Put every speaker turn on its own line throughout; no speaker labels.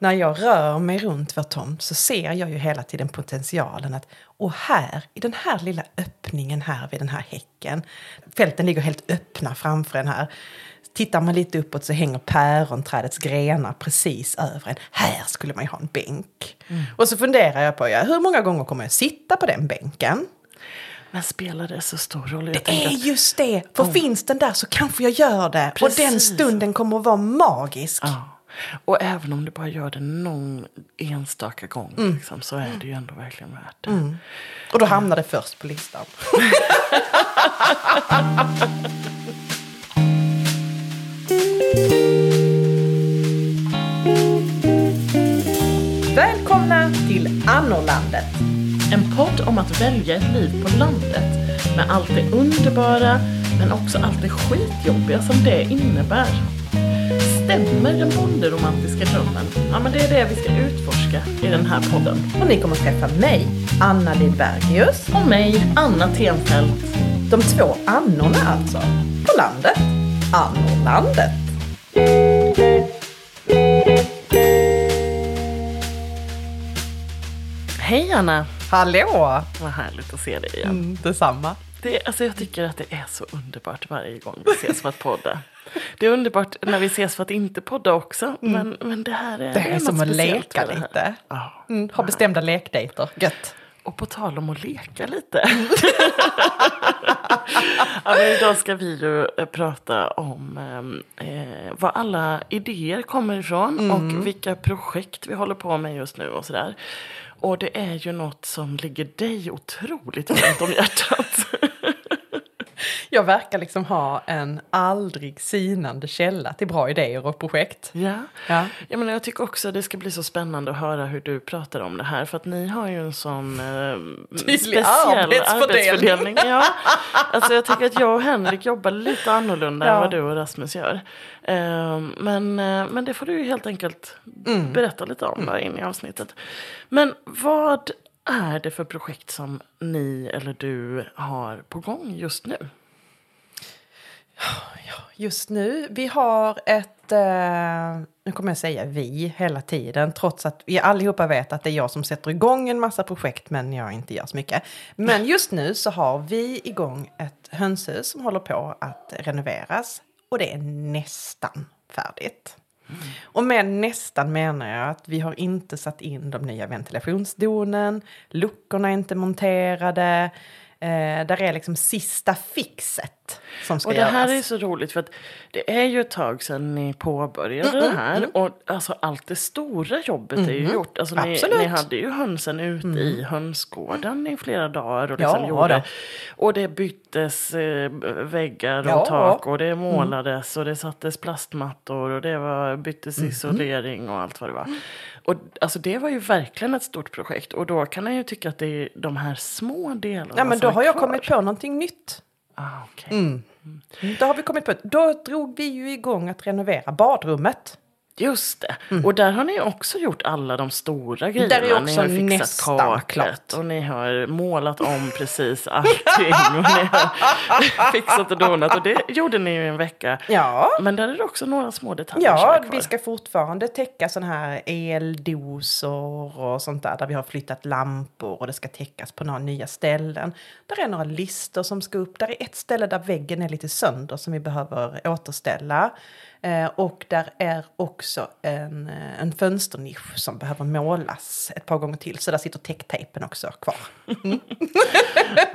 när jag rör mig runt vår tomt så ser jag ju hela tiden potentialen att och här, i den här lilla öppningen här vid den här häcken, fälten ligger helt öppna framför en här. Tittar man lite uppåt så hänger päronträdets grenar precis över en. Här skulle man ju ha en bänk. Mm. Och så funderar jag på, ja, hur många gånger kommer jag sitta på den bänken?
Men spelar det så stor roll? Jag
det är just det! För oh. finns den där så kanske jag gör det. Precis. Och den stunden kommer att vara magisk.
Ja. Och även om du bara gör det någon enstaka gång mm. liksom, så är det ju ändå verkligen värt det. Mm.
Och då hamnar det först på listan. Välkomna till Annorlandet.
En podd om att välja ett liv på landet med allt det underbara men också allt det skitjobbiga som det innebär. Stämmer den bonderomantiska drömmen? Ja, men det är det vi ska utforska i den här podden.
Och ni kommer att träffa mig, Anna Lidbergius.
Och mig, Anna Tenfelt.
De två Annorna alltså. På landet. Annorlandet.
Hej Anna!
Hallå!
Vad härligt att se dig igen.
Mm, detsamma.
Det, alltså jag tycker att det är så underbart varje gång vi ses för att podda. Det är underbart när vi ses för att inte podda också. Mm. Men, men det här är
Det är,
är
som att leka lite. Mm, ha bestämda lekdejter. Gött.
Och på tal om att leka lite. ja, men idag ska vi ju eh, prata om eh, var alla idéer kommer ifrån mm. och vilka projekt vi håller på med just nu och sådär. Och det är ju något som ligger dig otroligt varmt om hjärtat.
Jag verkar liksom ha en aldrig sinande källa till bra idéer och projekt.
Ja, ja. Jag, menar, jag tycker också att det ska bli så spännande att höra hur du pratar om det här. För att ni har ju en sån eh, speciell arbetsfördelning. arbetsfördelning. Ja. Alltså jag tycker att jag och Henrik jobbar lite annorlunda ja. än vad du och Rasmus gör. Eh, men, eh, men det får du ju helt enkelt mm. berätta lite om där in i avsnittet. Men vad är det för projekt som ni eller du har på gång just nu?
Just nu, vi har ett, eh, nu kommer jag säga vi hela tiden, trots att vi allihopa vet att det är jag som sätter igång en massa projekt men jag inte gör så mycket. Men just nu så har vi igång ett hönshus som håller på att renoveras och det är nästan färdigt. Mm. Och med nästan menar jag att vi har inte satt in de nya ventilationsdonen, luckorna är inte monterade, Eh, där är liksom sista fixet som ska
Och det här
göras.
är så roligt för att det är ju ett tag sedan ni påbörjade mm, det mm, här. Mm, Och alltså allt det stora jobbet är ju mm, gjort. Alltså ni, ni, hade ju hönsen ute mm. i hönsgården i flera dagar. Och, liksom ja, gjorde, och det byttes eh, väggar och ja. tak och det målades och det sattes plastmattor och det var, byttes isolering och allt vad det var. Och alltså det var ju verkligen ett stort projekt. Och då kan jag ju tycka att det är de här små delarna
Ja men då har jag kvar. kommit på någonting nytt.
Ah, okay. Mm.
Då har vi kommit på, då drog vi ju igång att renovera badrummet.
Just det. Mm. Och där har ni också gjort alla de stora grejerna. Där är också ni har fixat kaket klart. och ni har målat om precis allting. och ni har fixat och donat. Och det gjorde ni ju en vecka.
Ja.
Men där är det också några små detaljer
Ja, vi ska fortfarande täcka sådana här eldosor och sånt där. Där vi har flyttat lampor och det ska täckas på några nya ställen. Där är några listor som ska upp. Där är ett ställe där väggen är lite sönder som vi behöver återställa. Eh, och där är också en, eh, en fönsternisch som behöver målas ett par gånger till. Så där sitter täcktejpen också kvar. Mm.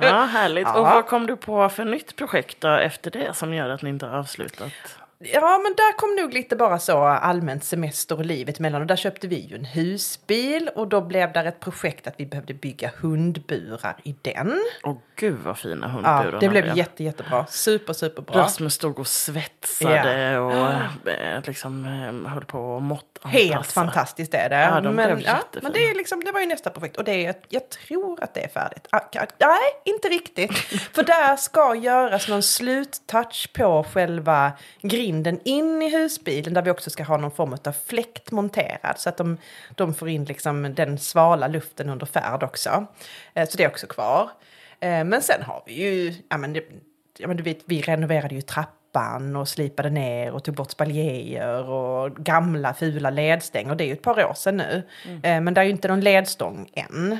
ja, härligt. Ja. Och vad kom du på för nytt projekt då efter det som gör att ni inte har avslutat?
Ja, men där kom nog lite bara så allmänt semester och livet emellan. Och där köpte vi ju en husbil och då blev det ett projekt att vi behövde bygga hundburar i den.
Åh gud vad fina hundburar
Ja, det blev jätte, jättebra. Super, superbra.
Rasmus stod och svetsade och eh, liksom eh, höll på och mått
Helt fantastiskt är det. Ja, de men, ja, men det, är liksom, det var ju nästa projekt och det är, jag tror att det är färdigt. Ah, nej, inte riktigt. För där ska göras någon sluttouch på själva grinden in i husbilen där vi också ska ha någon form av fläkt monterad så att de, de får in liksom den svala luften under färd också. Eh, så det är också kvar. Eh, men sen har vi ju, ja men, ja men du vet, vi renoverade ju trappan trappan och slipade ner och tog bort spaljéer och gamla fula ledstänger. Det är ju ett par år sedan nu. Mm. Eh, men det är ju inte någon ledstång än.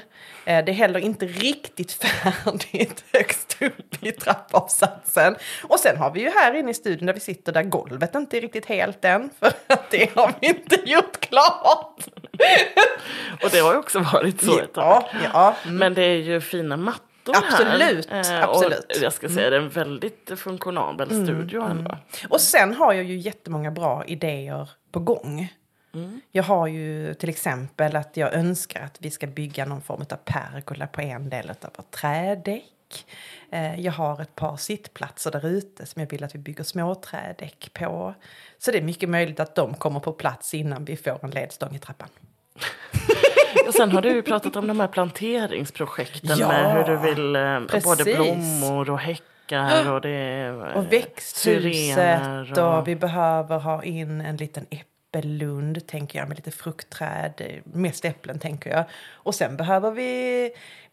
Eh, det är heller inte riktigt färdigt högst upp i trappavsatsen. Och sen har vi ju här inne i studion där vi sitter där golvet inte är riktigt helt än. För att det har vi inte gjort klart.
och det har ju också varit så ett
tag. Ja, ja.
Mm. Men det är ju fina mattor
absolut,
här.
Absolut.
Och jag ska säga mm. det är en väldigt funktionabel mm, studio mm. ändå.
Och sen har jag ju jättemånga bra idéer på gång. Mm. Jag har ju till exempel att jag önskar att vi ska bygga någon form av pergola på en del av vårt trädäck. Eh, jag har ett par sittplatser där ute som jag vill att vi bygger små trädäck på. Så det är mycket möjligt att de kommer på plats innan vi får en ledstång i trappan.
Och sen har du pratat om de här planteringsprojekten ja, med hur du vill eh, både blommor och häckar och det
Och växthuset och... och vi behöver ha in en liten äppellund tänker jag med lite fruktträd, eh, mest äpplen tänker jag. Och sen behöver vi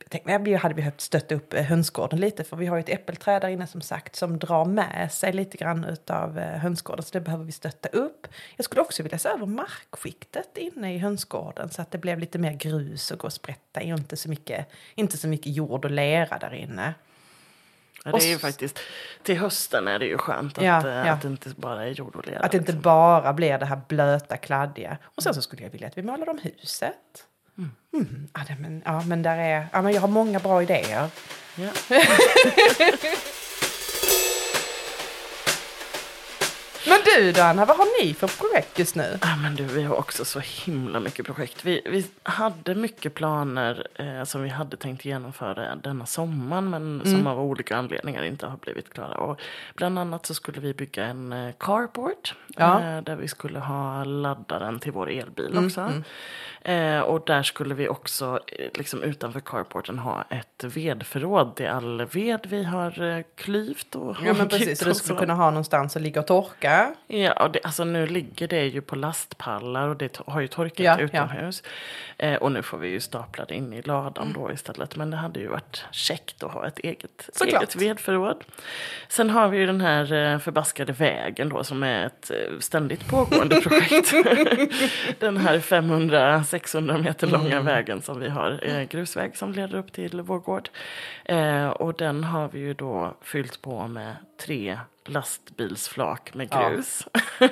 tänkte, vi hade behövt stötta upp eh, hönsgården lite för vi har ju ett äppelträd där inne som sagt som drar med sig lite grann utav eh, hönsgården så det behöver vi stötta upp. Jag skulle också vilja se över markskiktet inne i hönsgården så att det blev lite mer grus och gå och sprätta i och inte så mycket, inte så mycket jord och lera där inne.
Ja, det är ju faktiskt, till hösten är det ju skönt att, ja, eh, ja. att det inte bara är jord och lera.
Att det inte liksom. bara blir det här blöta, kladdiga. Och sen så skulle jag vilja att vi målar om huset. Mm. Mm. Ja, men, ja, men där är, ja, men jag har många bra idéer. Ja. Men du då Anna, vad har ni för projekt just nu?
Ja, men du, vi har också så himla mycket projekt. Vi, vi hade mycket planer eh, som vi hade tänkt genomföra denna sommaren men mm. som av olika anledningar inte har blivit klara. Och bland annat så skulle vi bygga en eh, carport ja. eh, där vi skulle ha laddaren till vår elbil mm, också. Mm. Eh, och där skulle vi också eh, liksom utanför carporten ha ett vedförråd till all ved vi har eh, klyvt. Och
ja men precis, så du skulle kunna ha någonstans att ligga och torka.
Ja, och det, alltså nu ligger det ju på lastpallar och det har ju torkat ja, utomhus. Ja. Eh, och nu får vi ju stapla det in i ladan mm. då istället. Men det hade ju varit käckt att ha ett eget, eget vedförråd. Sen har vi ju den här eh, förbaskade vägen då som är ett ständigt pågående projekt. den här 500 600 meter långa mm. vägen som vi har, eh, grusväg som leder upp till vår gård. Eh, och den har vi ju då fyllt på med tre lastbilsflak med grus. Ja.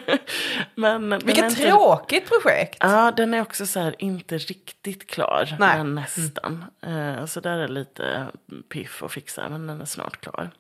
men, Vilket inte, tråkigt projekt!
Ja, den är också så här inte riktigt klar, Nej. men nästan. Mm. Eh, så där är lite piff att fixa, men den är snart klar.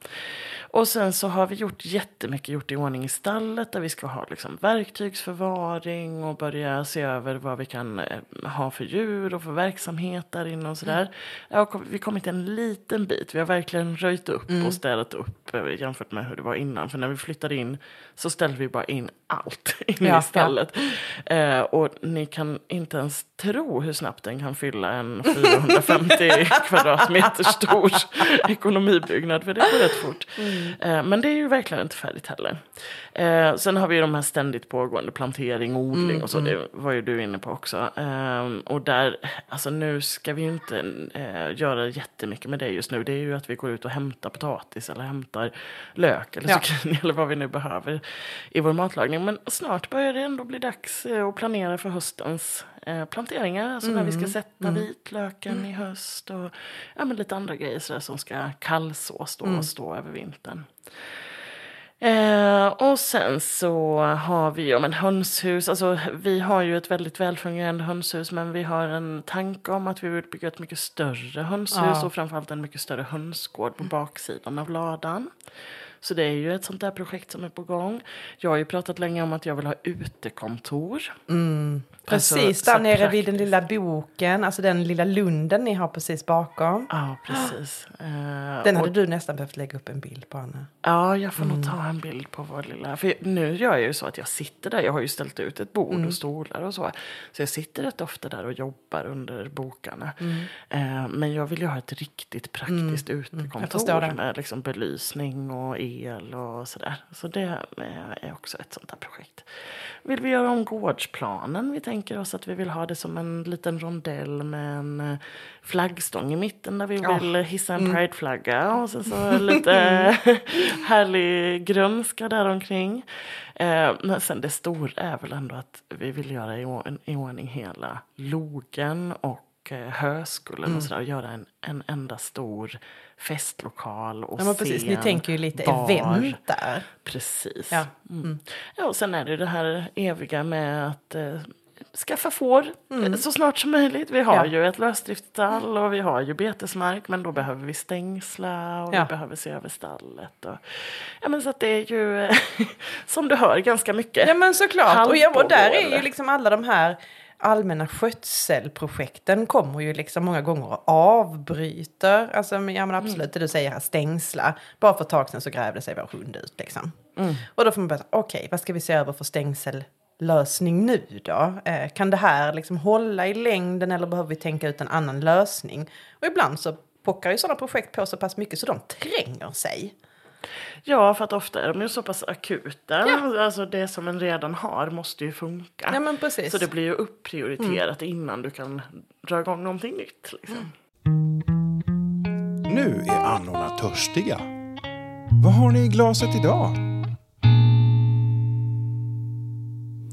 Och sen så har vi gjort jättemycket gjort i ordning i stallet där vi ska ha liksom verktygsförvaring och börja se över vad vi kan eh, ha för djur och för verksamhet där inne och sådär. Mm. Ja, vi har kommit en liten bit. Vi har verkligen röjt upp mm. och städat upp eh, jämfört med hur det var innan. För när vi flyttade in så ställde vi bara in allt in ja, i stallet. Ja. Eh, och ni kan inte ens tro hur snabbt den kan fylla en 450 kvadratmeter stor ekonomibyggnad. För det går rätt fort. Mm. Eh, men det är ju verkligen inte färdigt heller. Eh, sen har vi de här ständigt pågående plantering, odling mm, och så. Mm. Det var ju du inne på också. Eh, och där, alltså nu ska vi ju inte göra jättemycket med det just nu. Det är ju att vi går ut och hämtar potatis eller hämtar lök eller zucchini eller vad vi nu behöver i vår matlagning. Men snart börjar det ändå bli dags att planera för höstens planteringar. Alltså mm. när vi ska mm, sätta mm. vitlöken mm. i höst och ja, men lite andra grejer så som ska kallsås då och mm. stå över vintern. Eh, och sen så har vi om en hönshus. Alltså, vi har ju ett väldigt välfungerande hönshus men vi har en tanke om att vi vill bygga ett mycket större hönshus ja. och framförallt en mycket större hönsgård på baksidan av ladan. Så det är ju ett sånt där projekt som är på gång. Jag har ju pratat länge om att jag vill ha utekontor.
Mm. Alltså, precis, alltså, där nere praktiskt. vid den lilla boken, alltså den lilla lunden ni har precis bakom.
Ja, precis.
Uh, den hade och, du nästan behövt lägga upp en bild på, Anna.
Ja, jag får mm. nog ta en bild på vår lilla... För nu gör jag ju så att jag sitter där, jag har ju ställt ut ett bord mm. och stolar och så. Så jag sitter rätt ofta där och jobbar under bokarna. Uh, men jag vill ju ha ett riktigt praktiskt mm. mm. utekontor med liksom belysning och el och sådär. Så det är också ett sånt där projekt. vill vi göra om gårdsplanen. Vi tänker oss att vi vill ha det som en liten rondell med en eh, flaggstång i mitten där vi vill hissa en mm. prideflagga. Och så, så lite härlig grönska där omkring. Eh, men sen det stora är väl ändå att vi vill göra i ordning hela logen och eh, Höskullen mm. och sådär och göra en, en enda stor festlokal och
ja, men precis. Ni tänker ju lite bar. event där.
Precis. Ja. Mm. mm. ja, och sen är det det här eviga med att eh, skaffa får mm. så snart som möjligt. Vi har ja. ju ett lösdriftsstall och vi har ju betesmark men då behöver vi stängsla och ja. vi behöver se över stallet. Och, ja, men så att det är ju som du hör ganska mycket.
Ja men såklart och, ja, och där är ju liksom alla de här allmänna skötselprojekten kommer ju liksom många gånger och avbryter. Alltså, ja men mm. absolut mm. det du säger här, stängsla. Bara för ett tag sedan så grävde sig vår hund ut liksom. Mm. Och då får man börja, okej okay, vad ska vi se över för stängsellösning nu då? Eh, kan det här liksom hålla i längden eller behöver vi tänka ut en annan lösning? Och ibland så pockar ju sådana projekt på så pass mycket så de tränger sig.
Ja, för att ofta är de ju så pass akuta. Ja. Alltså det som en redan har måste ju funka.
Ja, men precis.
Så det blir ju upprioriterat mm. innan du kan dra igång någonting nytt. Liksom.
Nu är annorna törstiga. Vad har ni i glaset idag?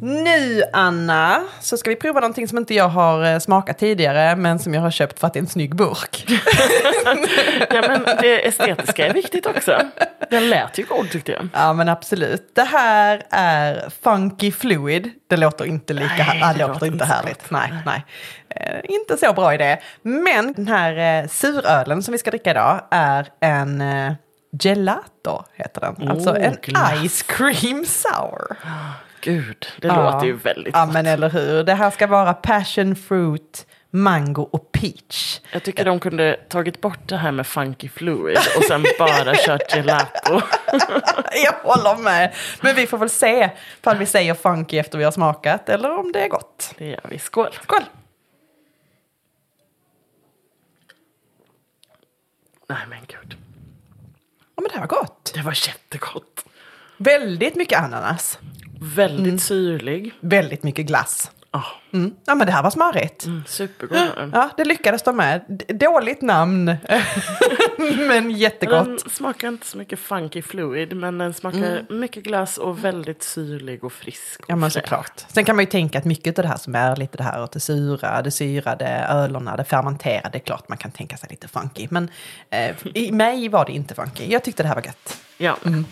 Nu Anna, så ska vi prova någonting som inte jag har eh, smakat tidigare men som jag har köpt för att det är en snygg burk.
ja men det estetiska är viktigt också. Den lät ju god tyckte jag.
Ja men absolut. Det här är Funky Fluid. Det låter inte lika nej, här, det låter inte härligt. Nej, nej. Eh, inte så bra idé. Men den här eh, surölen som vi ska dricka idag är en eh, gelato heter den. Oh, alltså en glass. ice cream sour.
Gud, det ja. låter ju väldigt
Ja, gott. men eller hur. Det här ska vara passion fruit, mango och peach.
Jag tycker de kunde tagit bort det här med funky fluid och sen bara kört gelato.
Jag håller med. Men vi får väl se om vi säger funky efter vi har smakat eller om det är gott.
Det gör vi. Skål!
Skål!
Nej men gud.
Ja men det här var gott.
Det var jättegott.
Väldigt mycket ananas.
Väldigt mm. syrlig.
Väldigt mycket glass. Mm. Ja men det här var smarrigt.
Mm, supergod.
Ja, det lyckades de med. Dåligt namn, men jättegott. Den
smakar inte så mycket funky fluid, men den smakar mm. mycket glass och väldigt syrlig och frisk. Och
ja men såklart. Sen kan man ju tänka att mycket av det här som är lite det här åt det sura, det syrade, ölerna, det fermenterade, det är klart man kan tänka sig lite funky. Men eh, i mig var det inte funky. Jag tyckte det här var gött.
Ja, mm.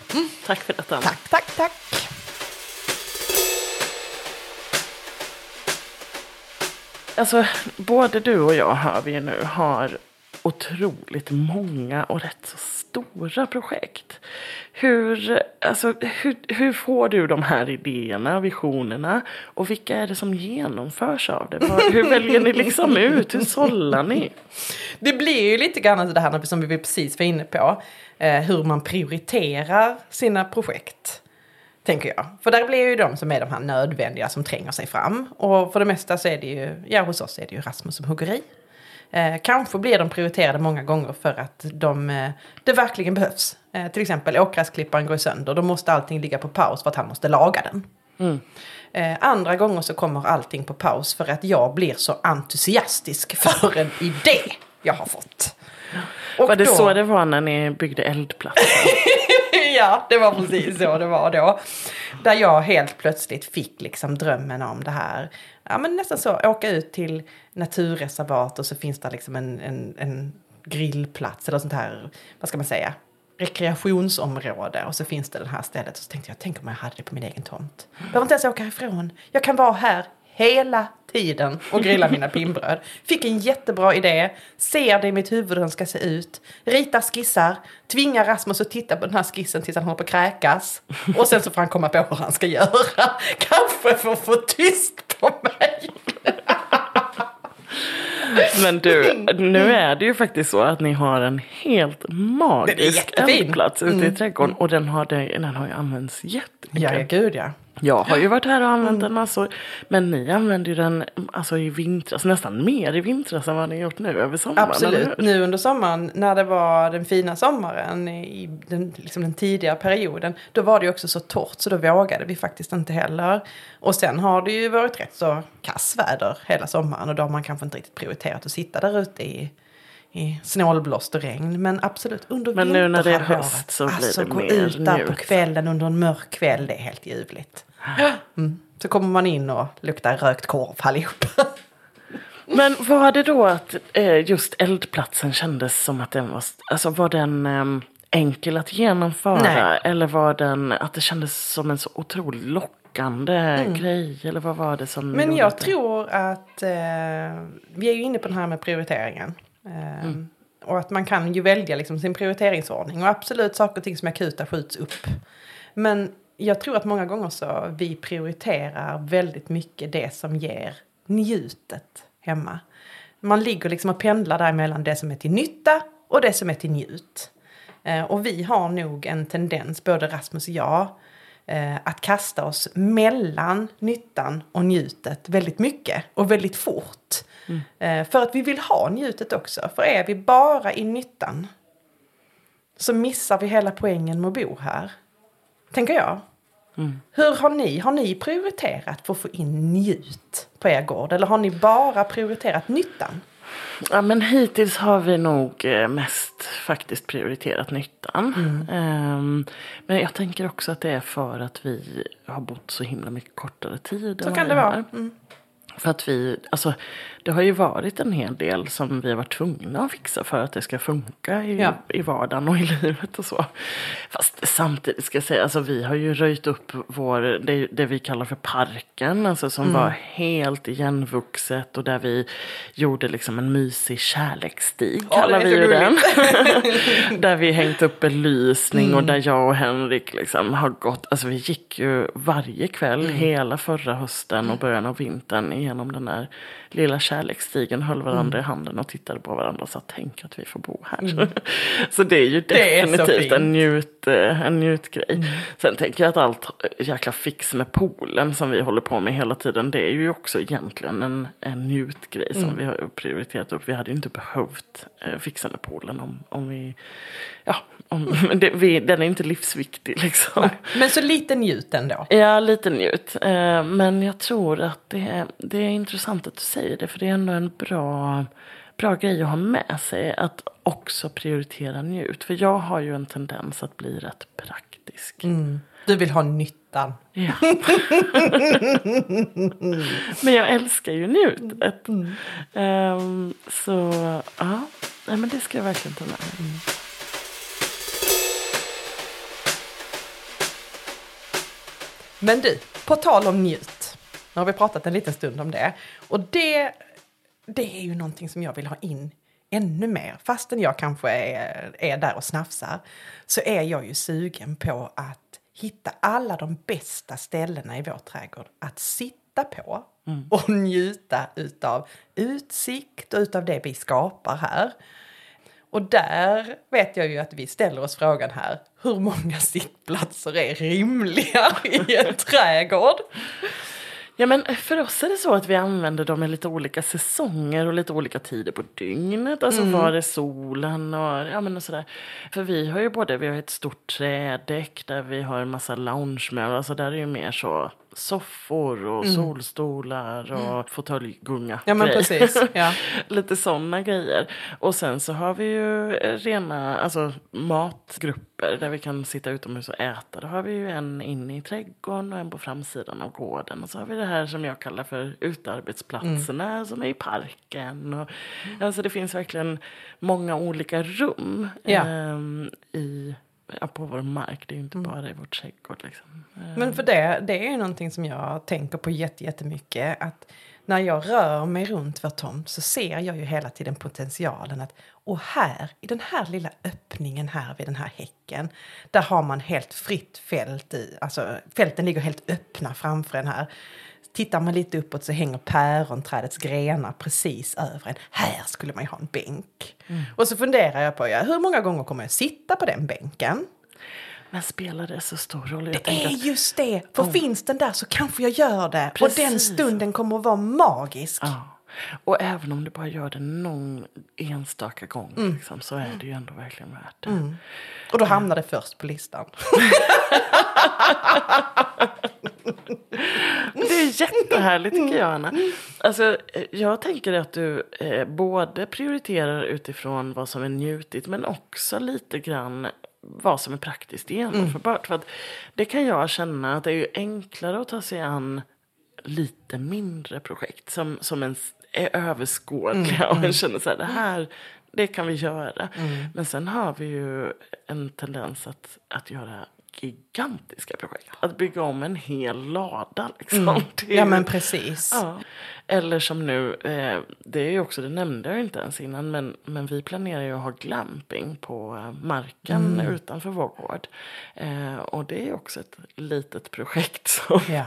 tack för detta.
Tack, tack, tack.
Alltså, både du och jag hör vi nu har otroligt många och rätt så stora projekt. Hur, alltså, hur, hur får du de här idéerna visionerna? Och vilka är det som genomförs av det? Hur väljer ni liksom ut? Hur sållar ni?
Det blir ju lite grann det här som vi precis var inne på. Eh, hur man prioriterar sina projekt. Tänker jag. För där blir ju de som är de här nödvändiga som tränger sig fram. Och för det mesta så är det ju, ja hos oss är det ju Rasmus som huggeri. Eh, kanske blir de prioriterade många gånger för att de, eh, det verkligen behövs. Eh, till exempel åkgräsklipparen går sönder, då måste allting ligga på paus för att han måste laga den. Mm. Eh, andra gånger så kommer allting på paus för att jag blir så entusiastisk för en idé jag har fått.
Och var det då... så det var när ni byggde eldplatsen?
ja, det var precis så det var då. Där jag helt plötsligt fick liksom drömmen om det här. Ja, men nästan så, åka ut till naturreservat och så finns det liksom en, en, en grillplats eller sånt här, vad ska man säga, rekreationsområde och så finns det det här stället. Och så tänkte jag, tänk om jag hade det på min egen tomt. Jag behöver inte ens åka härifrån, Jag kan vara här hela tiden och grilla mina pinnbröd. Fick en jättebra idé, ser det i mitt huvud hur den ska se ut, ritar skissar, tvingar Rasmus att titta på den här skissen tills han håller på att kräkas. Och sen så får han komma på hur han ska göra. Kanske för att få tyst på mig.
Men du, nu är det ju faktiskt så att ni har en helt magisk eldplats ute i mm. trädgården. Och den har, den har ju använts jättemycket.
Ja, gud ja.
Jag har ju varit här och använt den massor. Men ni använder ju den alltså i vintras, nästan mer i vintras än vad ni gjort nu över sommaren.
Absolut, nu under sommaren när det var den fina sommaren i den, liksom den tidigare perioden. Då var det ju också så torrt så då vågade vi faktiskt inte heller. Och sen har det ju varit rätt så kassväder hela sommaren och då har man kanske inte riktigt prioriterat att sitta där ute i i snålblåst och regn. Men absolut under
Men nu när det är höst så blir
alltså,
det
gå
mer
ut där på kvällen under en mörk kväll, det är helt ljuvligt. Mm. Så kommer man in och luktar rökt korv allihopa.
Men var det då att eh, just eldplatsen kändes som att den var, alltså var den eh, enkel att genomföra?
Nej.
Eller var den att det kändes som en så otroligt lockande grej? Eller vad var det som
Mm. Men jag
det-
tror att eh, vi är ju inne på den här med prioriteringen. Eh, Och att man kan ju välja liksom sin prioriteringsordning. Och absolut saker och ting som är akuta skjuts upp. Men jag tror att många gånger så vi prioriterar väldigt mycket det som ger njutet hemma. Man ligger liksom och pendlar däremellan det som är till nytta och det som är till njut. Eh, och vi har nog en tendens, både Rasmus och jag, eh, att kasta oss mellan nyttan och njutet väldigt mycket och väldigt fort. Eh, för att vi vill ha njutet också. För är vi bara i nyttan så missar vi hela poängen med att bo här. Tänker jag. Hur har ni, har ni prioriterat för att få in njut på er gård? Eller har ni bara prioriterat nyttan?
Ja men hittills har vi nog eh, mest faktiskt prioriterat nyttan.
Mm.
Ehm, men jag tänker också att det är för att vi har bott så himla mycket kortare tid.
Så kan det vara. Mm.
För att vi, alltså det har ju varit en hel del som vi har varit tvungna att fixa för att det ska funka i,
Ja.
i vardagen och i livet och så. Fast samtidigt ska jag säga, alltså vi har ju röjt upp vår, det, det vi kallar för parken, alltså som var helt igenvuxet och där vi gjorde liksom en mysig kärleksstig,
Ja,
kallar vi ju den. där vi hängt upp belysning och där jag och Henrik liksom har gått, alltså vi gick ju varje kväll hela förra hösten och början av vintern igenom den där lilla kärleksstigen, höll varandra i handen och tittade på varandra och sa tänk att vi får bo här. så det är ju
Det är
definitivt
fint.
en, njut, eh, en njutgrej. Sen tänker jag att allt jäkla fix med poolen som vi håller på med hela tiden, det är ju också egentligen en, en njutgrej som vi har prioriterat upp. Vi hade ju inte behövt eh, fixa med poolen om, om vi, ja, om, men det, vi, den är inte livsviktig liksom.
Men så lite njut ändå.
Ja, lite njut. Eh, Men jag tror att det är, det är intressant att du säger det. För det är ändå en bra, bra grej att ha med sig. Att också prioritera njut. För jag har ju en tendens att bli rätt praktisk.
Du vill ha nyttan.
Ja. men jag älskar ju njutet. Ehm, så ja, Nej, men det ska jag verkligen ta med mig.
Men du, på tal om njut. Nu har vi pratat en liten stund om det. Och det, det är ju någonting som jag vill ha in ännu mer. Fastän jag kanske är, är där och snafsar. Så är jag ju sugen på att hitta alla de bästa ställena i vår trädgård att sitta på. Och njuta utav utsikt och utav det vi skapar här. Och där vet jag ju att vi ställer oss frågan här, hur många sittplatser är rimliga i en trädgård?
Ja men för oss är det så att vi använder dem i lite olika säsonger och lite olika tider på dygnet. Alltså var är solen och ja men och sådär. För vi har ju både, vi har ett stort trädäck där vi har en massa loungemöbler. Alltså där är ju mer så soffor och solstolar och fåtöljgunga.
Ja men precis. Ja.
Lite sådana grejer. Och sen så har vi ju eh, rena alltså, matgrupper där vi kan sitta utomhus och äta. Då har vi ju en inne i trädgården och en på framsidan av gården. Och så har vi det här som jag kallar för utearbetsplatserna som är i parken. Och, alltså det finns verkligen många olika rum
Ja.
ehm, i, ja, på vår mark. Det är ju inte bara i vår trädgård. Liksom.
Men för det, det är ju någonting som jag tänker på jätte- jättemycket. Att när jag rör mig runt vår tomt så ser jag ju hela tiden potentialen att och här, i den här lilla öppningen här vid den här häcken, där har man helt fritt fält i, alltså fälten ligger helt öppna framför en här. Tittar man lite uppåt så hänger päronträdets grenar precis över en. Här skulle man ju ha en bänk. Och så funderar jag på, ja, hur många gånger kommer jag sitta på den bänken?
Men spelar det så stor roll?
Jag det är att, just det! För oh. finns den där så kanske jag gör det. Precis. Och den stunden kommer att vara magisk.
Ja. Och även om du bara gör det någon enstaka gång mm. liksom, så är det ju ändå verkligen värt det. Mm.
Och då hamnar det först på listan.
det är jättehärligt tycker jag Anna. Alltså, jag tänker att du eh, både prioriterar utifrån vad som är njutigt men också lite grann vad som är praktiskt genomförbart. Mm. För det kan jag känna att det är enklare att ta sig an lite mindre projekt som, som en är överskådliga mm, och man mm. känner så här, det här det kan vi göra. Mm. Men sen har vi ju en tendens att, att göra gigantiska projekt. Att bygga om en hel lada. Liksom. Mm.
Ja men precis.
Ja. Eller som nu, eh, det är ju också, det nämnde jag inte ens innan, men, men vi planerar ju att ha glamping på eh, marken mm. utanför vår gård. Eh, och det är också ett litet projekt som ja.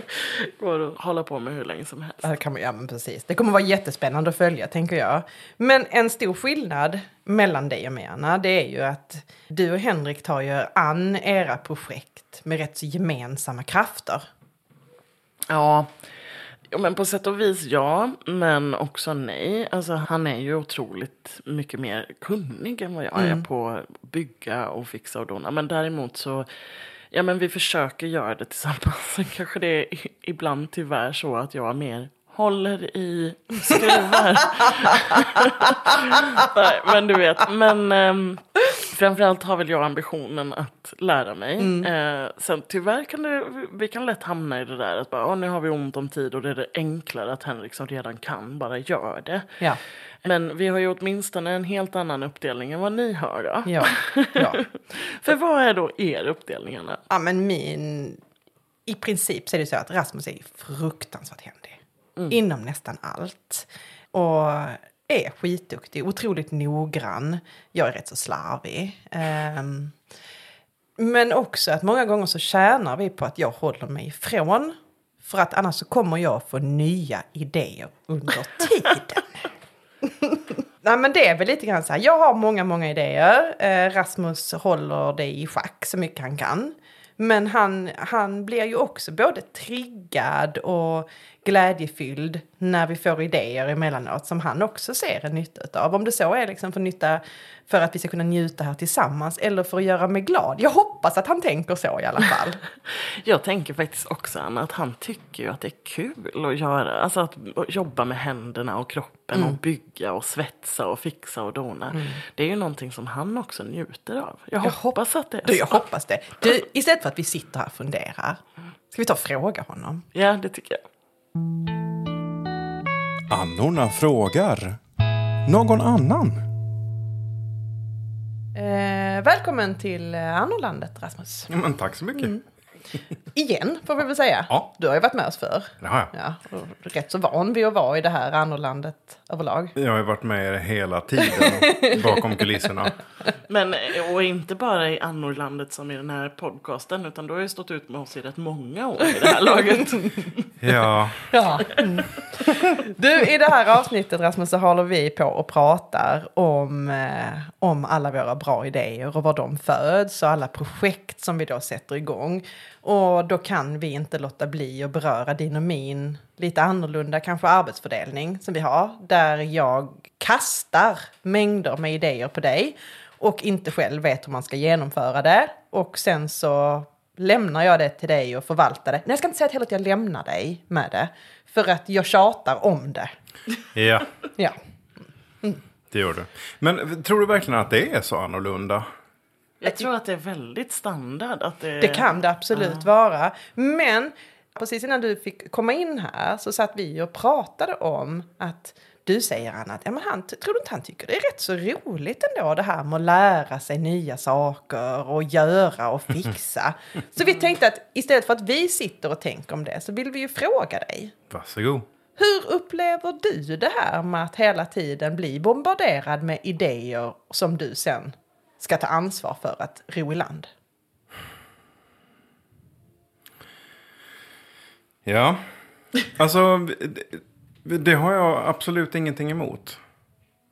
går att hålla på med hur länge som helst.
Ja, kan man, ja men precis. Det kommer vara jättespännande att följa tänker jag. Men en stor skillnad mellan dig och mig Anna, det är ju att du och Henrik tar ju an era projekt med rätt så gemensamma krafter.
Ja, Jo, men på sätt och vis ja, men också nej. Alltså, han är ju otroligt mycket mer kunnig än vad jag mm. är på att bygga och fixa och dona. Men däremot så, ja men vi försöker göra det tillsammans. Sen kanske det är ibland tyvärr så att jag är mer håller i skruvar. Nej, men du vet, men um, framförallt har väl jag ambitionen att lära mig. Mm. Uh, sen tyvärr kan det, vi kan lätt hamna i det där att bara, oh, nu har vi ont om tid och det är det enklare att Henrik som redan kan bara gör det.
Ja.
Men vi har ju åtminstone en helt annan uppdelning än vad ni har då.
Ja. ja.
För vad är då er uppdelningarna?
Ja men min, i princip så är det så att Rasmus är fruktansvärt händig mm. inom nästan allt. Och är skitduktig, otroligt noggrann. Jag är rätt så slarvig. Um, men också att många gånger så tjänar vi på att jag håller mig ifrån. För att annars så kommer jag få nya idéer under tiden. Nej men det är väl lite grann så här, jag har många, många idéer. Eh, Rasmus håller det i schack så mycket han kan. Men han, han blir ju också både triggad och glädjefylld när vi får idéer emellanåt som han också ser en nytta av. Om det så är liksom för nytta för att vi ska kunna njuta här tillsammans eller för att göra mig glad. Jag hoppas att han tänker så i alla fall.
jag tänker faktiskt också Anna, att han tycker ju att det är kul att göra, alltså att jobba med händerna och kroppen mm. och bygga och svetsa och fixa och dona. Mm. Det är ju någonting som han också njuter av. Jag, jag hoppas att det är
du, så. Jag hoppas det. Du, istället för att vi sitter här och funderar, ska vi ta och fråga honom?
Ja, det tycker jag.
Annorna frågar. Någon annan?
Eh, välkommen till eh, Annorlandet, Rasmus.
Ja, men tack så mycket. Mm.
Igen, får vi väl säga.
Ja.
Du har ju varit med oss förr.
Det har jag.
Ja, och rätt så van vid att vara i det här annorlandet överlag.
Jag har ju varit med hela tiden bakom kulisserna.
Men, och inte bara i annorlandet som i den här podcasten, utan du har ju stått ut med oss i rätt många år i det här laget.
ja.
ja. Mm. Du, i det här avsnittet Rasmus så håller vi på och pratar om, eh, om alla våra bra idéer och var de föds och alla projekt som vi då sätter igång. Och då kan vi inte låta bli att beröra din och min lite annorlunda kanske arbetsfördelning som vi har. Där jag kastar mängder med idéer på dig och inte själv vet hur man ska genomföra det. Och sen så lämnar jag det till dig och förvaltar det. Nej, jag ska inte säga heller att jag lämnar dig med det. För att jag tjatar om det.
Ja.
ja.
Mm. Det gör du. Men tror du verkligen att det är så annorlunda?
Jag tror att det är väldigt standard. Att det...
det kan det absolut ja. vara. Men precis innan du fick komma in här så satt vi och pratade om att du säger Anna, att ja, men han, tror du inte han tycker det är rätt så roligt ändå det här med att lära sig nya saker och göra och fixa. så vi tänkte att istället för att vi sitter och tänker om det så vill vi ju fråga dig.
Varsågod.
Hur upplever du det här med att hela tiden bli bombarderad med idéer som du sen ska ta ansvar för att ro i land?
Ja, alltså det, det, har jag absolut ingenting emot.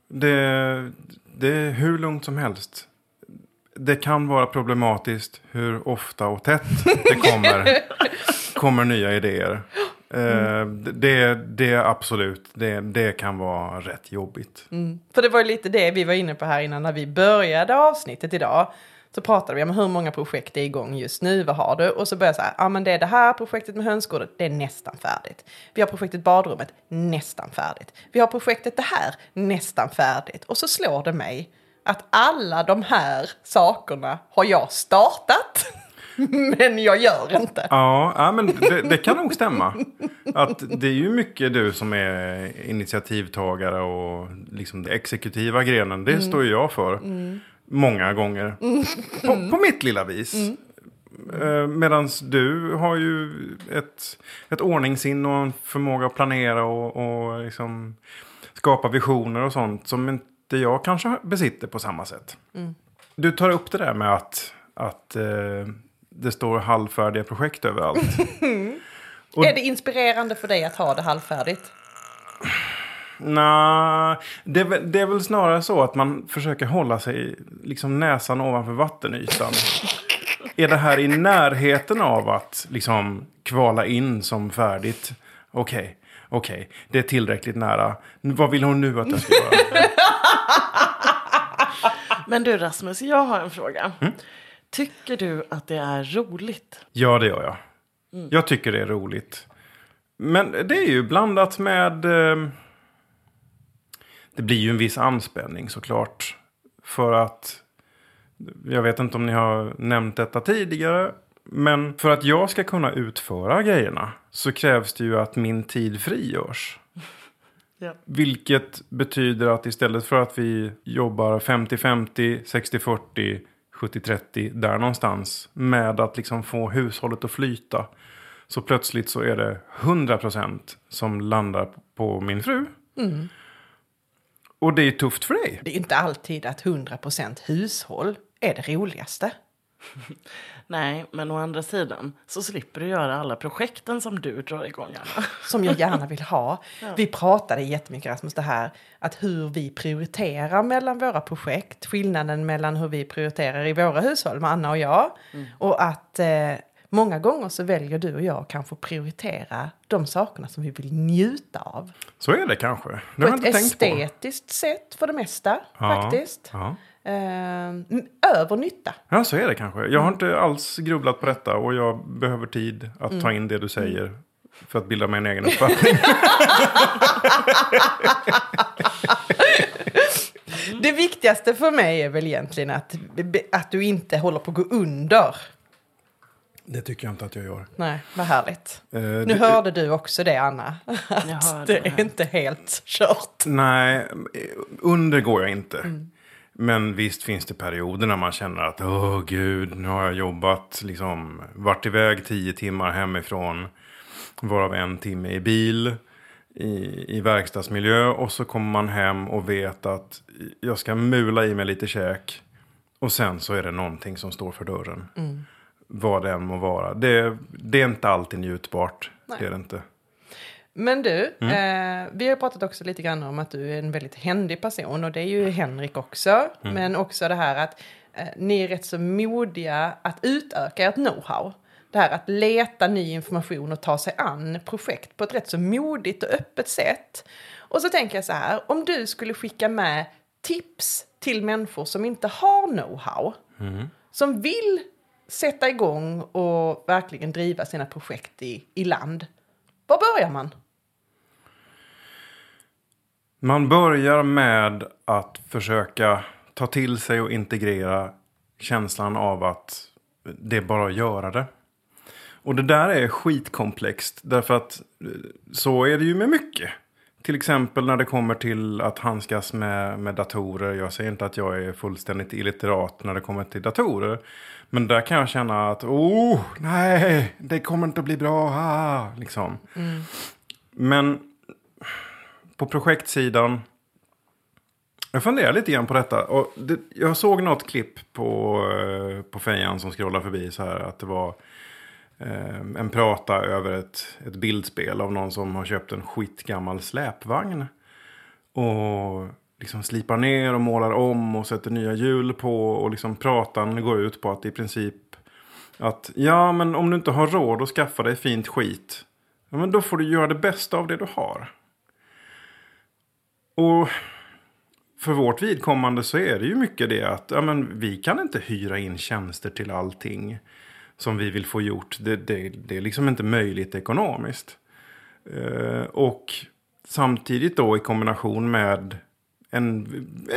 Det, det är hur lugnt som helst. det kan vara problematiskt hur ofta och tätt det kommer, kommer nya idéer. Mm. Det, det absolut, det, det kan vara rätt jobbigt.
Mm. För det var ju lite det vi var inne på här innan när vi började avsnittet idag. Så pratade vi om hur många projekt är igång just nu, vad har du? Och så började jag så här, ja men det är det här projektet med hönsgården, det är nästan färdigt. Vi har projektet badrummet, nästan färdigt. Vi har projektet det här, nästan färdigt. Och så slår det mig att alla de här sakerna har jag startat. Men jag gör inte.
Ja, ja men det, det, kan nog stämma. Att det är ju mycket du som är initiativtagare och liksom den exekutiva grenen. Det mm. står ju jag för. Mm. Många gånger. Mm. På, på, mitt lilla vis. Mm. Eh, Medan du har ju ett, ett ordningsinn och en förmåga att planera och, och liksom skapa visioner och sånt som inte jag kanske besitter på samma sätt. Mm. Du tar upp det där med att, att eh, det står halvfärdiga projekt överallt.
och, är det inspirerande för dig att ha det halvfärdigt?
Nej, det, det, är väl snarare så att man försöker hålla sig liksom näsan ovanför vattenytan. är det här i närheten av att liksom kvala in som färdigt? Okej, okay, okej, okay, det är tillräckligt nära. Vad vill hon nu att jag ska göra?
Men du Rasmus, jag har en fråga. Mm? Tycker du att det är roligt?
Ja, det gör jag. Mm. Jag tycker det är roligt. Men det är ju blandat med... Eh, det blir ju en viss anspänning såklart. För att... Jag vet inte om ni har nämnt detta tidigare. Men för att jag ska kunna utföra grejerna så krävs det ju att min tid frigörs. Ja. Vilket betyder att istället för att vi jobbar 50-50, 60-40 70-30 där någonstans. Med att liksom få hushållet att flyta. Så plötsligt så är det 100% som landar på min fru. Mm. Och det är tufft för dig.
Det är inte alltid att 100% hushåll är det roligaste.
Nej, men å andra sidan så slipper du göra alla projekten som du drar igång. Anna.
Som jag gärna vill ha. ja. Vi pratade jättemycket Rasmus, det här att hur vi prioriterar mellan våra projekt. Skillnaden mellan hur vi prioriterar i våra hushåll med Anna och jag. Mm. Och att eh, många gånger så väljer du och jag kanske prioritera de sakerna som vi vill njuta av.
Så är det kanske.
Det på ett estetiskt sätt för det mesta ja. faktiskt. Ja eh, över nytta.
Ja, så är det kanske. Jag har inte alls grubblat på detta och jag behöver tid att mm. ta in det du säger. För att bilda mig en egen uppfattning.
det viktigaste för mig är väl egentligen att, att du inte håller på att gå under.
Det tycker jag inte att jag gör.
Nej, vad härligt. Uh, nu det, hörde du också det, Anna. Att det är inte helt kört.
Nej, under går jag inte. Mm. Men visst finns det perioder när man känner att åh gud, nu har jag jobbat, liksom varit iväg tio timmar hemifrån. Varav en timme i bil i, i verkstadsmiljö. Och så kommer man hem och vet att jag ska mula i mig lite käk. Och sen så är det någonting som står för dörren. Mm. Vad det än må vara. Det, det är inte alltid njutbart. Nej. Det är det inte.
Men du, mm. eh, vi har pratat också lite grann om att du är en väldigt händig person och det är ju Henrik också. Mm. Men också det här att eh, ni är rätt så modiga att utöka ert know-how. Det här att leta ny information och ta sig an projekt på ett rätt så modigt och öppet sätt. Och så tänker jag så här, om du skulle skicka med tips till människor som inte har know-how. Mm. Som vill sätta igång och verkligen driva sina projekt i, i land. Var börjar man?
Man börjar med att försöka ta till sig och integrera känslan av att det är bara att göra det. Och det där är skitkomplext. Därför att eh, så är det ju med mycket. Till exempel när det kommer till att handskas med, med datorer. Jag säger inte att jag är fullständigt illiterat när det kommer till datorer. Men där kan jag känna att, oh, nej, det kommer inte att bli bra. Ah, liksom. Mm. Men på projektsidan. Jag funderar lite grann på detta. Och det, jag såg något klipp på, eh, på fejan som scrollade förbi så här. Att det var eh, en prata över ett, ett bildspel av någon som har köpt en skitgammal släpvagn. Och liksom slipar ner och målar om och sätter nya hjul på. Och liksom pratan går ut på att i princip att ja men om du inte har råd att skaffa dig fint skit. Ja, men då får du göra det bästa av det du har. Och för vårt vidkommande så är det ju mycket det att ja, men vi kan inte hyra in tjänster till allting som vi vill få gjort. Det, det, det är liksom inte möjligt ekonomiskt. Eh, och samtidigt då i kombination med en,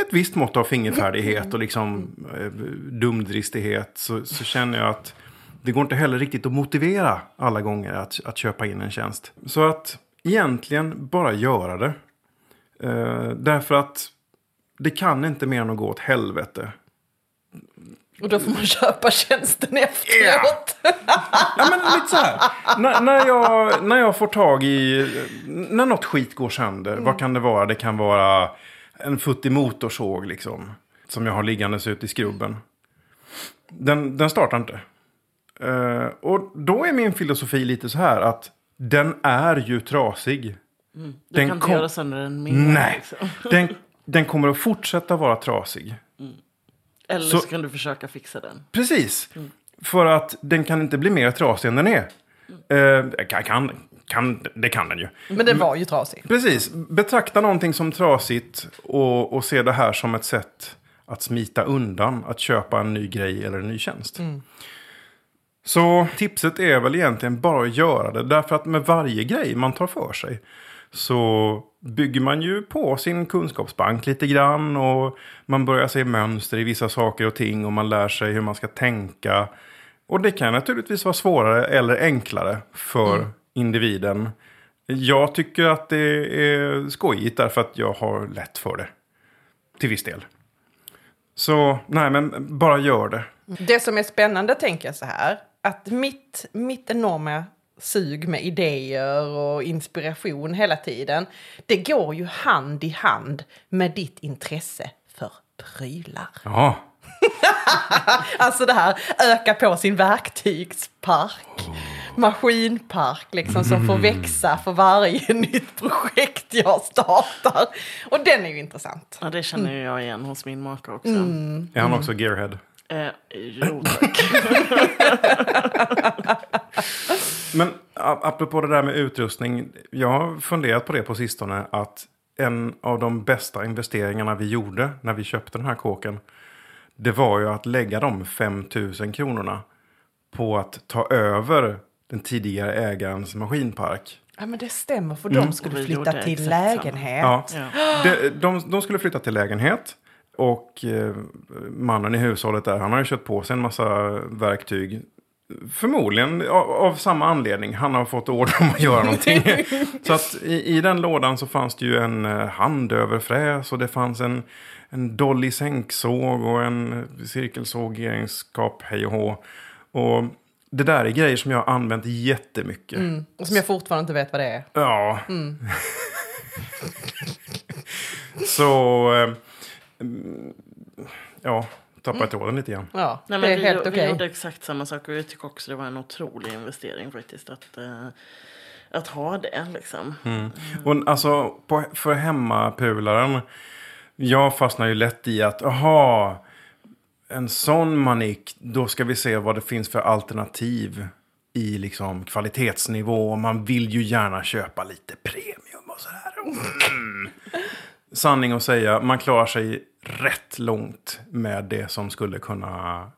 ett visst mått av fingerfärdighet och liksom eh, dumdristighet så, så känner jag att det går inte heller riktigt att motivera alla gånger att, att köpa in en tjänst. Så att egentligen bara göra det. Eh, därför att det kan inte mer än att gå åt helvete.
Och då får man köpa tjänsten efteråt.
Yeah. ja, men lite så här. N när, jag, när jag får tag i... När något skit går sönder. Mm. Vad kan det vara? Det kan vara en futtig motorsåg liksom. Som jag har liggandes ute i skrubben. Den, den startar inte. Uh, och då är min filosofi lite så här att den är ju trasig.
Mm. Du den kan inte göra sönder den mer.
Nej, liksom. den, den kommer att fortsätta vara trasig. Mm.
Eller så, så, kan du försöka fixa den.
Precis. Mm. För att den kan inte bli mer trasig än den är. Mm. Uh, kan, kan, det kan den ju.
Men den var ju trasig.
Precis. Betrakta någonting som trasigt och, och se det här som ett sätt att smita undan att köpa en ny grej eller en ny tjänst. Mm. Så tipset är väl egentligen bara att göra det. Därför att med varje grej man tar för sig så bygger man ju på sin kunskapsbank lite grann. Och man börjar se mönster i vissa saker och ting. Och man lär sig hur man ska tänka. Och det kan naturligtvis vara svårare eller enklare för mm. individen. Jag tycker att det är skojigt därför att jag har lätt för det. Till viss del. Så nej, men bara gör det.
Det som är spännande tänker jag så här att mitt, mitt enorma sug med idéer och inspiration hela tiden, det går ju hand i hand med ditt intresse för prylar.
Ja.
alltså det här, öka på sin verktygspark. Oh. Maskinpark liksom som får mm. växa för varje nytt projekt jag startar. Och den är ju intressant.
Ja, det känner jag igen hos min make också. Mm.
Är han också gearhead?
Eh, jo, tack.
Men apropå det där med utrustning. Jag har funderat på det på sistone. Att en av de bästa investeringarna vi gjorde när vi köpte den här kåken. Det var ju att lägga de 5000 kronorna på att ta över den tidigare ägarens maskinpark.
Ja men det stämmer för mm. de skulle flytta till lägenhet. Ja.
ja. De, de, de, skulle flytta till lägenhet. Och eh, mannen i hushållet där, han har ju kört på sig en massa verktyg. Förmodligen av, av samma anledning. Han har fått order om att göra någonting. så att i, i, den lådan så fanns det ju en eh, handöverfräs och det fanns en, en dolly sänksåg och en cirkelsåg i egenskap hej och hå. Och det där är grejer som jag har använt jättemycket. Mm,
och som jag fortfarande inte vet vad det är.
Ja. Mm. så... Eh, ja, tappade tråden lite grann.
Ja, Nej, men det är vi, helt okej. Okay.
Vi gjorde exakt samma sak och jag tycker också det var en otrolig investering faktiskt. Att, uh, att ha det liksom.
Mm. Och alltså på, för hemmapularen. Jag fastnar ju lätt i att, aha, en sån manik, då ska vi se vad det finns för alternativ i liksom kvalitetsnivå. Man vill ju gärna köpa lite premium och sådär. Mm sanning att säga, man klarar sig rätt långt med det som skulle kunna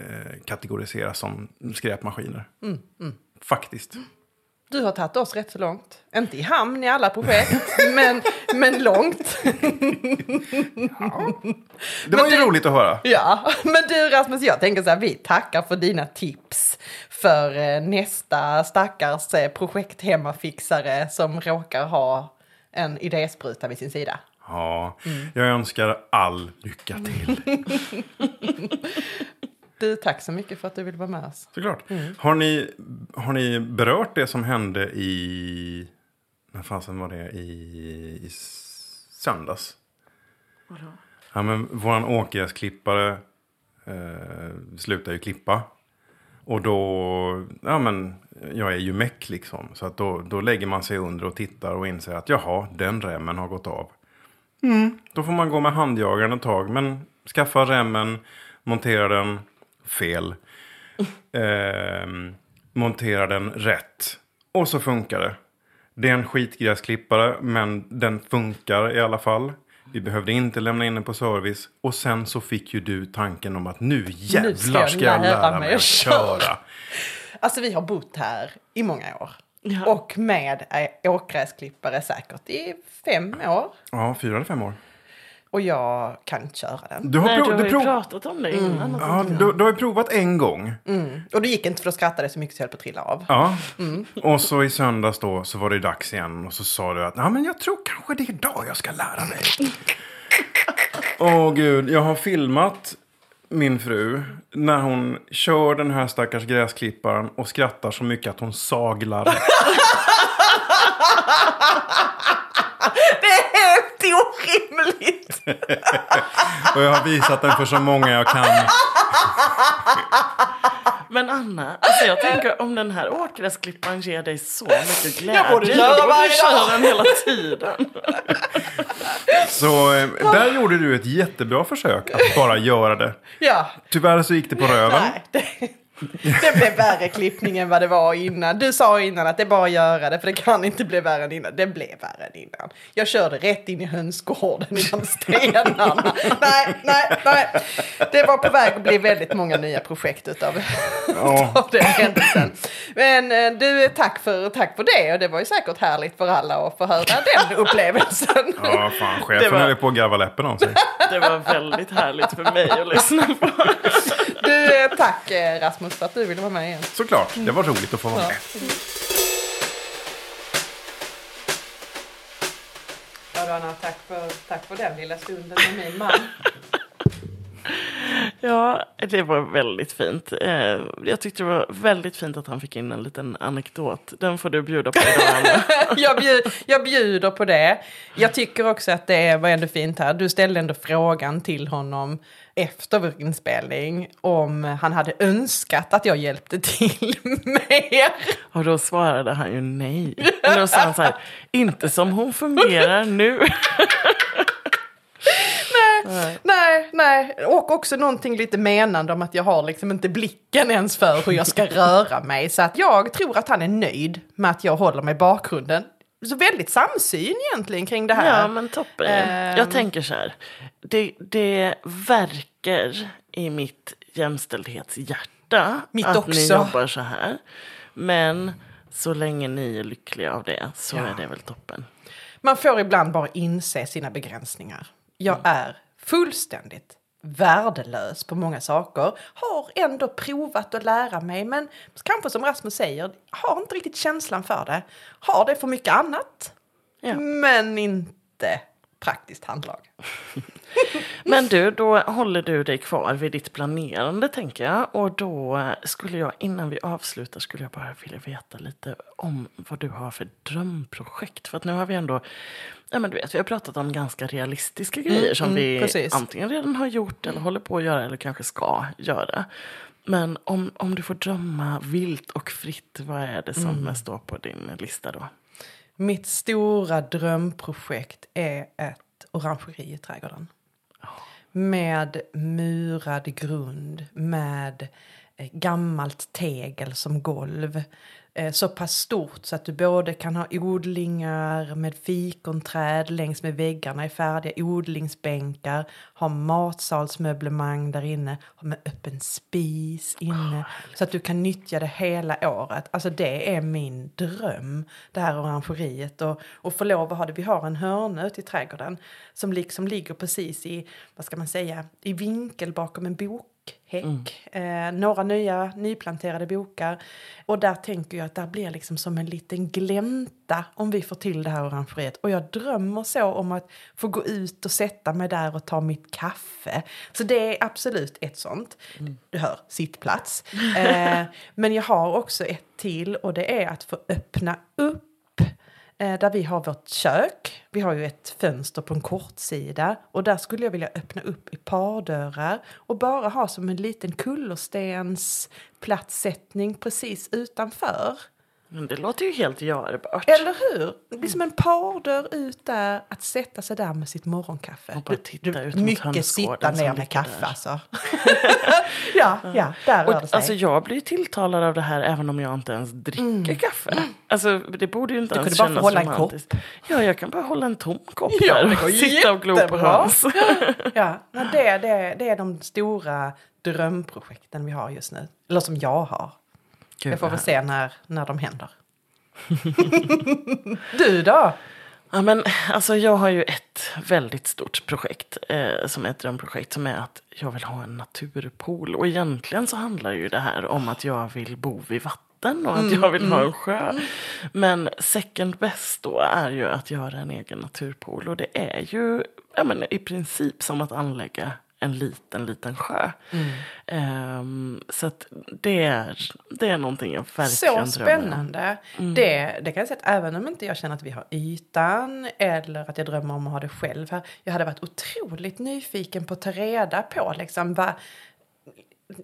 eh, kategoriseras som skräpmaskiner. Mm, mm. Faktiskt.
Du har tagit oss rätt så långt. Inte i hamn i alla projekt, men, men långt. ja.
Det var men ju du, roligt att höra.
Ja, men du Rasmus, jag tänker så här, vi tackar för dina tips för eh, nästa stackars eh, projekthemmafixare som råkar ha en idéspruta vid sin sida.
Ja, mm. jag önskar all lycka till.
du, tack så mycket för att du ville vara med oss.
Såklart. Mm. Har, ni, har ni berört det som hände i... När fasen var det? I, i söndags? Vadå? Ja, men våran åkgräsklippare eh, slutar ju klippa. Och då, ja men, jag är ju meck liksom. Så att då, då lägger man sig under och tittar och inser att jaha, den remmen har gått av. Mm, då får man gå med handjagaren ett tag. Men skaffa remmen, montera den fel. Eh, montera den rätt. Och så funkar det. Det är en skitgräsklippare men den funkar i alla fall. Vi behövde inte lämna in den på service. Och sen så fick ju du tanken om att nu jävlar ska jag, lära mig att köra.
Alltså vi har bott här i många år. Ja. Och med åkgräsklippare säkert i fem år.
Ja, fyra eller fem år.
Och jag kan inte köra den.
Du har, Nej, du har ju prov... pratat om det innan.
Mm. Ja, du, du, har ju provat en gång.
Mm. Och det gick inte för då skrattade så mycket så jag höll på att trilla av.
Ja. Mm. Och så i söndags då så var det dags igen. Och så sa du att men jag tror kanske det är idag jag ska lära mig. Åh gud, jag har filmat min fru när hon kör den här stackars gräsklipparen och skrattar så mycket att hon saglar.
orimligt!
och jag har visat den för så många jag kan.
Men Anna, alltså jag tänker om den här åkgräsklipparen ger dig så mycket glädje.
Jag borde köra varje
dag. den hela tiden.
Så eh, där gjorde du ett jättebra försök att bara göra det.
Ja.
Tyvärr så gick det på röven.
Nej, det... Det blev värre klippning än vad det var innan. Du sa innan att det är bara att göra det för det kan inte bli värre än innan. Det blev värre än innan. Jag körde rätt in i hönsgården i de stenarna. nej, nej, nej. Det var på väg att bli väldigt många nya projekt utav, ja. utav den händelsen. Men eh, du, tack för, tack för det. Och det var ju säkert härligt för alla att få höra den upplevelsen.
Ja, fan. Chefen var... höll på att garva läppen av sig.
Det var väldigt härligt för mig att lyssna på.
Eh, tack eh, Rasmus för att du ville vara med igen.
Såklart, det var roligt att få vara med.
Ja, Anna, tack för, tack för den lilla stunden med min man.
Ja, det var väldigt fint. Eh, jag tyckte det var väldigt fint att han fick in en liten anekdot. Den får du bjuda på idag,
jag, bjud, jag bjuder på det. Jag tycker också att det var ändå fint här. Du ställde ändå frågan till honom efter vår inspelning om han hade önskat att jag hjälpte till mer.
Och då svarade han ju nej. Och då sa han så här, inte som hon fungerar nu.
nej, nej, nej. Och också någonting lite menande om att jag har liksom inte blicken ens för hur jag ska röra mig. Så att jag tror att han är nöjd med att jag håller mig i bakgrunden. Så väldigt samsyn egentligen kring det här.
Ja men toppen. Uh, jag tänker så här. Det, det verkar i mitt jämställdhetshjärta
mitt
att
också.
ni jobbar så här. Men så länge ni är lyckliga av det så ja. är det väl toppen.
Man får ibland bara inse sina begränsningar. Jag mm. är fullständigt värdelös på många saker. Har ändå provat att lära mig men kanske som Rasmus säger, har inte riktigt känslan för det. Har det för mycket annat. Ja. Men inte praktiskt handlag.
Men du, då håller du dig kvar vid ditt planerande tänker jag. Och då skulle jag, innan vi avslutar, skulle jag bara vilja veta lite om vad du har för drömprojekt. För att nu har vi ändå, ja men du vet, vi har pratat om ganska realistiska grejer mm, som mm, vi precis. antingen redan har gjort eller håller på att göra eller kanske ska göra. Men om, om du får drömma vilt och fritt, vad är det som mm. står på din lista då?
Mitt stora drömprojekt är ett orangeri i trädgården. Med murad grund, med eh, gammalt tegel som golv. Eh, så pass stort så att du både kan ha odlingar med fikonträd längs med väggarna i färdiga odlingsbänkar, ha matsalsmöblemang där inne, ha med öppen spis inne. Så att du kan nyttja det hela året. Alltså det är min dröm, det här orangeriet. Och, och få lov att ha det. Vi har en hörna ute i trädgården som liksom ligger precis i, vad ska man säga, i vinkel bakom en bok häck. Mm. Eh, några nya nyplanterade bokar. Och där tänker jag att det blir liksom som en liten glänta om vi får till det här orangeriet. Och jag drömmer så om att få gå ut och sätta mig där och ta mitt kaffe. Så det är absolut ett sånt. Mm. Du hör, sittplats. Eh, men jag har också ett till och det är att få öppna upp Eh, där vi har vårt kök. Vi har ju ett fönster på en kortsida och där skulle jag vilja öppna upp i pardörrar och bara ha som en liten kullerstens platssättning precis utanför.
Men det låter ju helt görbart.
Eller hur? Det är som en pardör ut där, att sätta sig där med sitt morgonkaffe.
Och bara titta ut mot
Mycket sitta ner med kaffe
där.
alltså. ja, ja, där rör det sig.
alltså jag blir tilltalad av det här även om jag inte ens dricker kaffe. Alltså det borde ju inte
Du
ens
kunde bara få
kännas
hålla en
romantiskt. Ja, jag kan bara hålla en tom kopp
Ja,
där och sitta och glo på. Hans.
Ja, det, det, det är de stora drömprojekten vi har just nu. Eller som jag har.
Gud,
Jag får väl se när, när de händer. du då?
Ja, men, alltså, jag har ju ett väldigt stort projekt eh, som är ett drömprojekt som är att jag vill ha en naturpool. Och egentligen så handlar ju det här om att jag vill bo vid vatten och att jag vill ha en sjö. Men second best då är ju att göra en egen naturpool. Och det är ju ja, men, i princip som att anlägga en liten, liten sjö. Ehm, så att det är, det är någonting jag verkligen
Så
drömmer om.
spännande. Det, det kan jag säga att även om inte jag känner att vi har ytan eller att jag drömmer om att ha det själv här. Jag hade varit otroligt nyfiken på att ta reda på liksom vad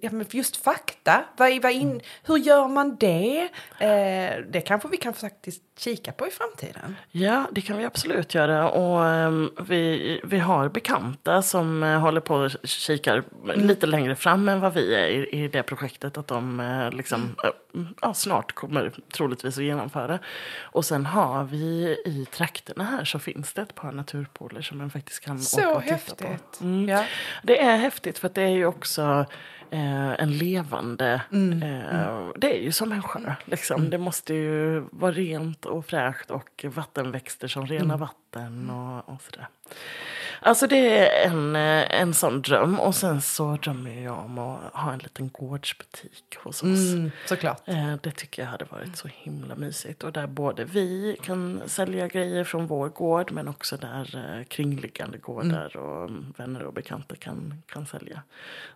Ja, men just fakta. Vad, vad in, hur gör man det? Eh, det kanske vi kan faktiskt kika på i framtiden.
Ja, det kan vi absolut göra. Och ehm, vi, vi har bekanta som eh, håller på och kikar lite längre fram än vad vi är i, i det projektet. Att de eh, liksom, eh, ja, snart kommer troligtvis att genomföra. Och sen har vi i trakterna här så finns det ett par naturpooler som man faktiskt kan åka
Så
och titta
häftigt.
på. Mm.
Ja.
Det är häftigt för att det är ju också eh, en levande...
Mm,
Eh, Det är ju som en sjö. Liksom. Det måste ju vara rent och fräscht och vattenväxter som
Mm.
renar vatten och, och sådär. Alltså det är en, eh, en sån dröm. Och sen så drömmer jag om att ha en liten gårdsbutik hos oss.
Mm, såklart.
Eh, Det tycker jag hade varit så himla mysigt. Och där både vi kan sälja grejer från vår gård men också där eh, kringliggande gårdar och mm, vänner och bekanta kan, kan sälja.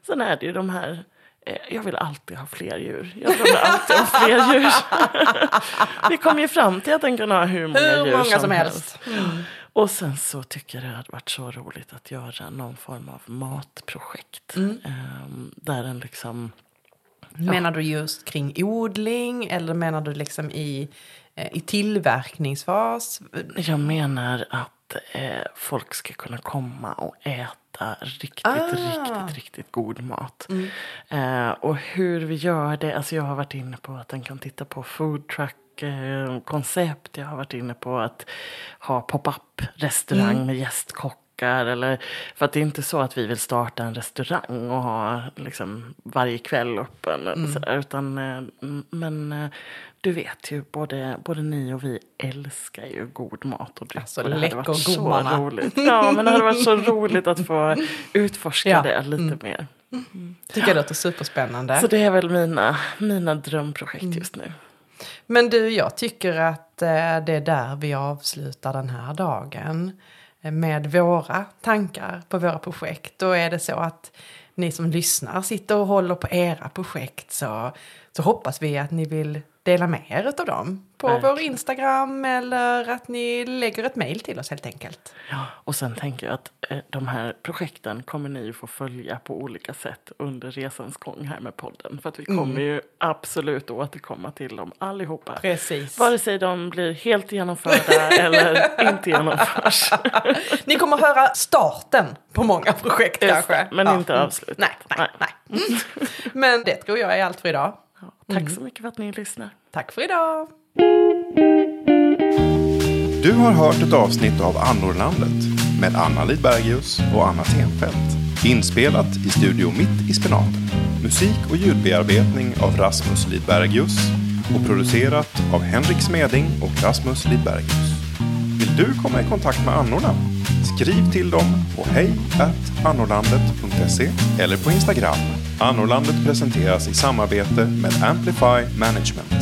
Sen är det ju de här jag vill alltid ha fler djur. Jag drömmer alltid om fler djur. vi kom ju fram till att den kan ha hur många
Hur
djur
många som helst.
Och sen så tycker jag det hade varit så roligt att göra någon form av matprojekt.
Mm.
Ehm, där den liksom
Menar du just kring odling eller menar du liksom i, eh, i tillverkningsfas?
Jag menar att eh, folk ska kunna komma och äta riktigt,
Ah.
riktigt, riktigt god mat. Eh, och hur vi gör det, alltså jag har varit inne på att den kan titta på food truck eh, koncept. Jag har varit inne på att ha pop-up restaurang med gästkockar. Eller, för att det är inte så att vi vill starta en restaurang och ha liksom, varje kväll öppen. Eller sådär, utan, eh, men eh, du vet ju, både, både ni och vi älskar ju god mat och dryck.
Alltså,
och det hade varit så
gommarna.
roligt. Ja, men det hade varit så roligt att få utforska
Ja.
det lite mer.
Tycker jag låter superspännande.
Så det är väl mina, mina drömprojekt
Mm.
just nu.
Men du, jag tycker att eh, det är där vi avslutar den här dagen. Eh, med våra tankar på våra projekt. Då är det så att ni som lyssnar sitter och håller på era projekt så, så hoppas vi att ni vill dela med er av dem. På
Verkligen.
vår Instagram eller att ni lägger ett mejl till oss helt enkelt.
Ja, och sen tänker jag att eh, de här projekten kommer ni få följa på olika sätt under resans gång här med podden. För att vi
Mm.
kommer ju absolut återkomma till dem allihopa.
Precis.
Vare sig de blir helt genomförda eller inte genomförs.
Ni kommer höra starten på många projekt
Just
kanske.
men
Ja.
inte avslutet.
Nej, nej, nej. Men det tror jag är allt för idag.
Tack så mycket för att ni lyssnar.
Tack för idag!
Du har hört ett avsnitt av Annorlandet med Anna Lidbergius och Anna Tenfelt. Inspelat i Studio Mitt i Spenaten. Musik och ljudbearbetning av Rasmus Lidbergius och producerat av Henrik Smeding och Rasmus Lidbergius. Vill du komma i kontakt med annorna? Skriv till dem på hej annorlandet.se eller på Instagram. Annorlandet presenteras i samarbete med Amplify Management.